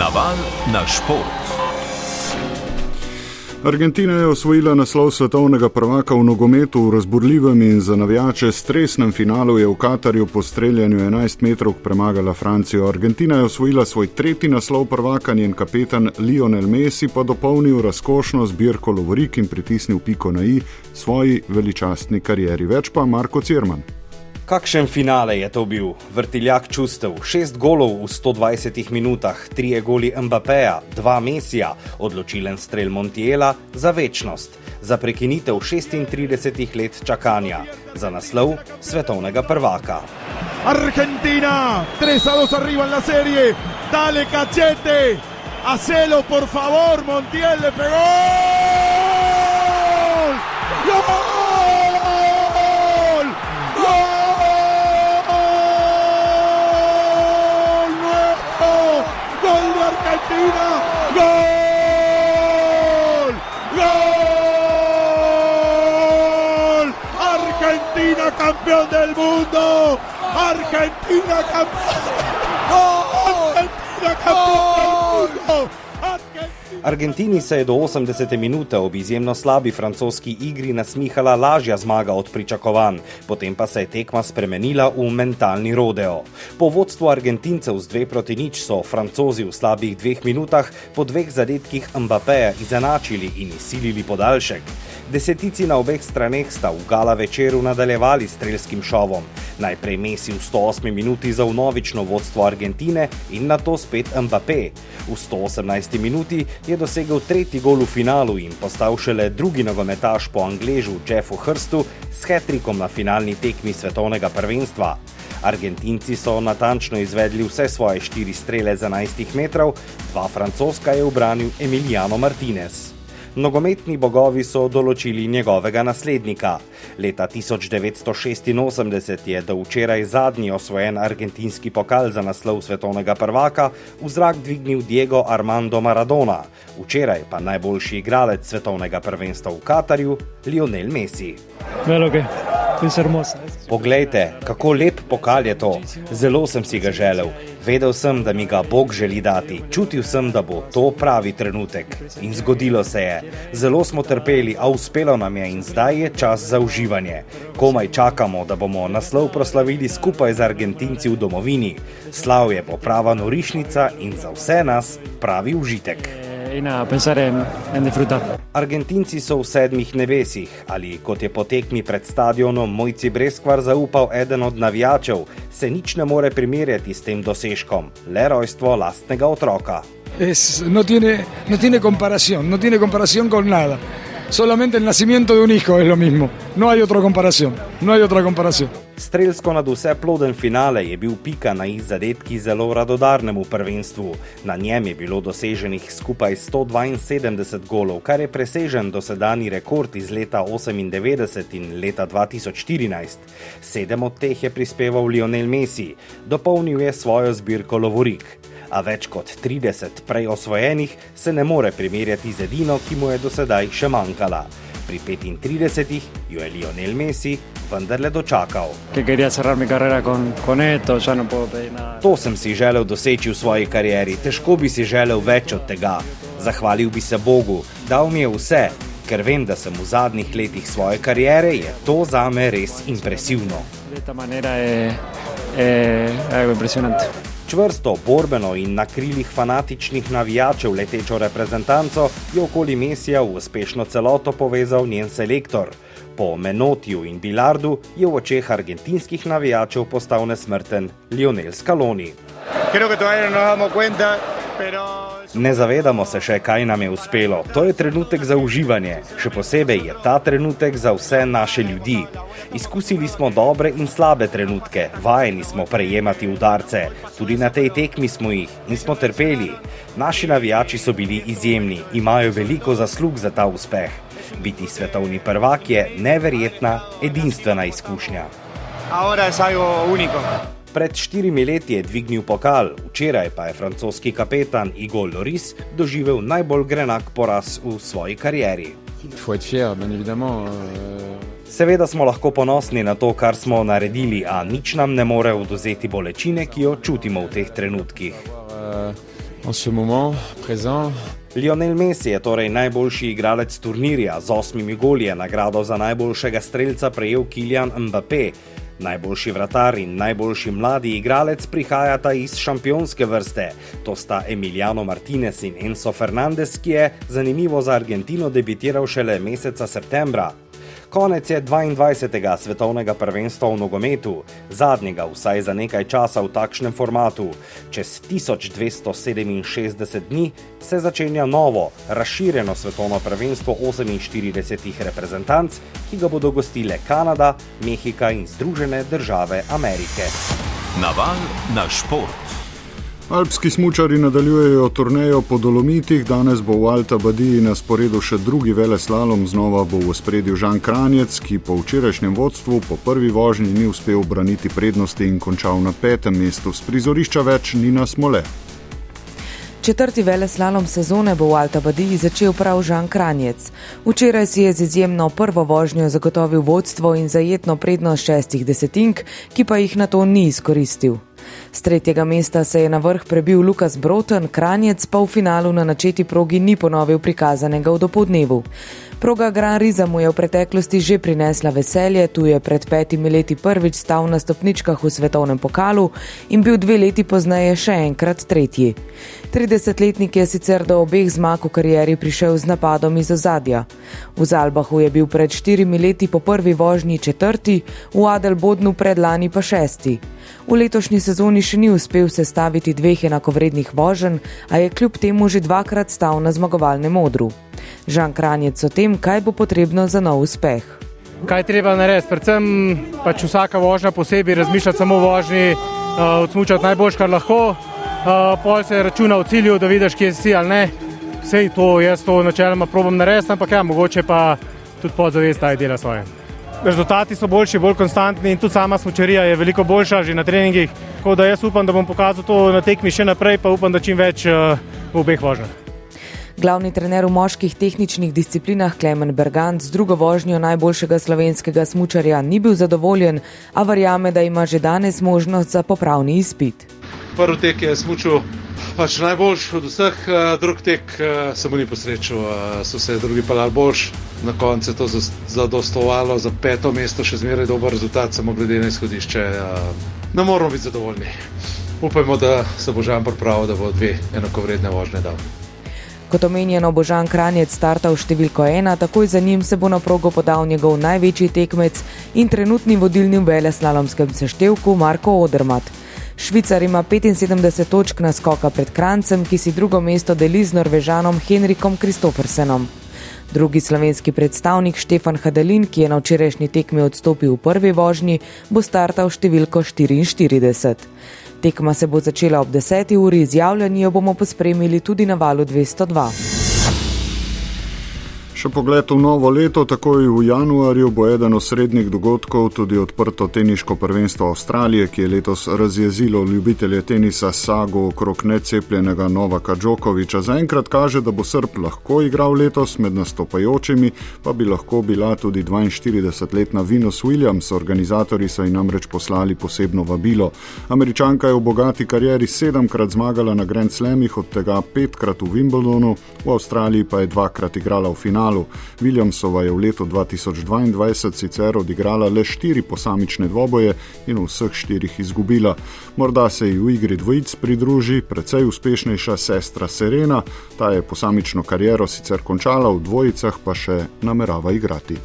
Naval na šport. Argentina je osvojila naslov svetovnega prvaka v nogometu v razburljivem in za navijače stresnem finalu je v Katarju po streljanju 11 metrov premagala Francijo. Argentina je osvojila svoj tretji naslov prvaka, njen kapetan Lionel Messi pa dopolnil razkošno zbirko Lovorik in pritisnil piko na i svoji veličastni karieri. Več pa Marko Cirman. Kakšen finale je to bil? Vrtiljak čustev, šest golov v 120 minutah, tri goli Mbappéja, dva Mesija, odločilen strel Montiela za večnost, za prekinitev 36 let čakanja, za naslov svetovnega prvaka. Argentina, 3 a 2 arriba en la serie, dale cachete, hacelo por favor, Montiel le pegó. ¡Gol! Argentina. ¡Gol! ¡Gol! Argentina campeón del mundo. Argentina campeón. Argentina campeón del mundo. Argentini se je do 80. minute ob izjemno slabi francoski igri nasmihala lažja zmaga od pričakovanj, potem pa se je tekma spremenila v mentalni rodeo. Po vodstvu Argentincev z 2 proti nič so francozi v slabih dveh minutah po dveh zadetkih Mbappéja izenačili in izsilili podaljšek. Desetici na obeh straneh sta v gala večeru nadaljevali strelskim šovom. Najprej Messi v 108 minuti za vnovično vodstvo Argentine in na to spet Mbappé. V 118 minuti je dosegel tretji gol v finalu in postal šele drugi nogometaš po Angležu Jeffu Hrstu s hetrikom na finalni tekmi svetovnega prvenstva. Argentinci so natančno izvedli vse svoje štiri strele z 11 metrov, dva francoska je obranil Emiliano Martinez. Nogometni bogovi so določili njegovega naslednika. Leta 1986 je do včeraj zadnji osvojen argentinski pokal za naslov svetovnega prvaka v zrak dvignil Diego Armando Maradona, včeraj pa najboljši igralec svetovnega prvenstva v Katarju, Lionel Messi. Veloke. Poglejte, kako lep pokal je to. Zelo sem si ga želel. Vedel sem, da mi ga Bog želi dati. Čutil sem, da bo to pravi trenutek. In zgodilo se je. Zelo smo trpeli, a uspelo nam je in zdaj je čas za uživanje. Komaj čakamo, da bomo naslov proslavili skupaj z Argentinci v domovini. Slav je poprava norišnica in za vse nas pravi užitek in a pensar en, en disfrutar. Argentinci so v sedmih nebesih, ali kot je potekmi pred stadionom Mojci Breskvar zaupal eden od navijačev, se nič ne more primerjati s tem dosežkom, le rojstvo lastnega otroka. Es, no, tiene, no tiene comparación, no tiene comparación con nada. Solamente el nacimiento de un hijo es lo mismo. No hay otra comparación. No hay otra comparación. Strelsko nad vse ploden finale je bil pika na izzadetki zelo radodarnemu prvenstvu. Na njem je bilo doseženih skupaj 172 golov, kar je presežen dosedani rekord iz leta 98 in leta 2014. Sedem od teh je prispeval Lionel Messi, dopolnil je svojo zbirko Lovorik a več kot 30 prej osvojenih se ne more primerjati z edino, ki mu je do sedaj še manjkala. Pri 35 jo je Lionel Messi vendarle dočakal. No to sem si želel doseči v svoji karieri, težko bi si želel več od tega. Zahvalil bi se Bogu, dal mi je vse, ker vem, da sem v zadnjih letih svoje kariere, je to za me res impresivno. Je, je, je Čvrsto, borbeno in na krilih fanatičnih navijačev letečo reprezentanco je okoli Mesija v uspešno celoto povezal njen selektor. Po Menotiju in Bilardu je v očeh argentinskih navijačev postal nesmrten Lionel Scaloni. Creo que todavía no nos damos cuenta, pero Ne zavedamo se še, kaj nam je uspelo. To je trenutek za uživanje. Še posebej je ta trenutek za vse naše ljudi. Izkusili smo dobre in slabe trenutke, vajeni smo prejemati udarce, tudi na tej tekmi smo jih in smo trpeli. Naši navijači so bili izjemni, imajo veliko zaslug za ta uspeh. Biti svetovni prvak je neverjetna, edinstvena izkušnja. Ahora es algo único. Pred štirimi leti je dvignil pokal, včeraj pa je francoski kapetan Igor Loris doživel najbolj grenak poraz v svoji karieri. Euh, Seveda smo lahko ponosni na to, kar smo naredili, a nič nam ne more oduzeti bolečine, ki jo čutimo v teh trenutkih. Euh. Lionel Messi je torej najboljši igralec turnirja z osmimi golji, nagrado za najboljšega streljca prejel Kilian Mbappé. Najboljši vratar in najboljši mladi igralec prihajata iz šampionske vrste. To sta Emiliano Martinez in Enzo Fernandez, ki je zanimivo za Argentino debitiral šele meseca septembra. Konec je 22. svetovnega prvenstva v nogometu, zadnjega vsaj za nekaj časa v takšnem formatu. Čez 1267 dni se začenja novo, razširjeno svetovno prvenstvo 48 reprezentanc, ki ga bodo gostile Kanada, Mehika in Združene države Amerike. Naval na šport. Alpski smočari nadaljujejo turnejo po Dolomitih, danes bo v Alta Badiji na sporedu še drugi vele slalom, znova bo v spredju Žan Kranjec, ki po včerajšnjem vodstvu po prvi vožnji ni uspel braniti prednosti in končal na petem mestu. Z prizorišča več ni na smole. Četrti vele slalom sezone bo v Alta Badiji začel prav Žan Kranjec. Včeraj si je z izjemno prvo vožnjo zagotovil vodstvo in zajetno prednost šestih desetink, ki pa jih na to ni izkoristil. Z tretjega mesta se je na vrh prebil Lukas Broten, Kranjec pa v finalu na načeti progi ni ponovil prikazanega v dopodnevu. Proga Gran Riza mu je v preteklosti že prinesla veselje, tu je pred petimi leti prvič stal na stopničkah v svetovnem pokalu in bil dve leti pozneje še enkrat tretji. 30-letnik je sicer do obeh zmag v karieri prišel z napadom iz ozadja. V Zalbahu je bil pred štirimi leti po prvi vožnji četrti, v Adelbodnu predlani pa šesti. V letošnji sezoni še ni uspel sestaviti dveh enakovrednih voženj, a je kljub temu že dvakrat stal na zmagovalnem odru. Žan Kranjec o tem, kaj bo potrebno za nov uspeh. Kaj treba narediti? Predvsem pač vsaka vožnja posebej razmišljati samo o vožnji, uh, odsmučati najboljš, kar lahko, uh, pol se računa v cilju, da vidiš, kje si ali ne. Vse to jaz to načeloma probam narediti, ampak ja, mogoče pa tudi podzavest taj dela svoje. Rezultati so boljši, bolj konstantni in tudi sama smočarija je veliko boljša že na treningih. Tako da jaz upam, da bom pokazal to na tekmi še naprej, pa upam, da čim več uh, v obeh vožnjah. Glavni trener v moških tehničnih disciplinah Klemen Bergant z drugo vožnjo najboljšega slovenskega smučarja ni bil zadovoljen, a verjame, da ima že danes možnost za popravni izpit. Prvi tek je smučil pač najboljši od vseh, drugi tek se mu ni posrečil, so se drugi pelali boljš. Na koncu je to zadostovalo za peto mesto, še zmeraj dober rezultat, samo glede na izhodišče. Ne moramo biti zadovoljni. Upajmo, da se bo Žan pripravil, da bo dve enakovredne vožnje dal. Kot omenjeno, bo Žan Kranjec startal številko ena, takoj za njim se bo na progo podal njegov največji tekmec in trenutni vodilni v veleslalomskem seštevku Marko Odermat. Švicar ima 75 točk na skoka pred Krancem, ki si drugo mesto deli z Norvežanom Henrikom Kristofersenom. Drugi slovenski predstavnik Štefan Hadelin, ki je na včerajšnji tekmi odstopil v prvi vožnji, bo startal številko 44. Tekma se bo začela ob 10. uri, izjavljanje bomo pospremili tudi na valu 202. Še pogled v novo leto, takoj v januarju bo eden od srednjih dogodkov tudi odprto teniško prvenstvo Avstralije, ki je letos razjezilo ljubitelje tenisa sago okrog necepljenega Novaka Džokoviča. Zaenkrat kaže, da bo Srb lahko igral letos med nastopajočimi, pa bi lahko bila tudi 42-letna Venus Williams. Organizatori so ji namreč poslali posebno vabilo. Američanka je v bogati karieri sedemkrat zmagala na Grand Slamih, od tega petkrat v Wimbledonu, v Avstraliji pa je dvakrat igrala v finalu finalu. Williamsova je v letu 2022 sicer odigrala le štiri posamične dvoboje in v vseh štirih izgubila. Morda se ji v igri dvojic pridruži precej uspešnejša sestra Serena, ta je posamično kariero sicer končala, v dvojicah pa še namerava igrati.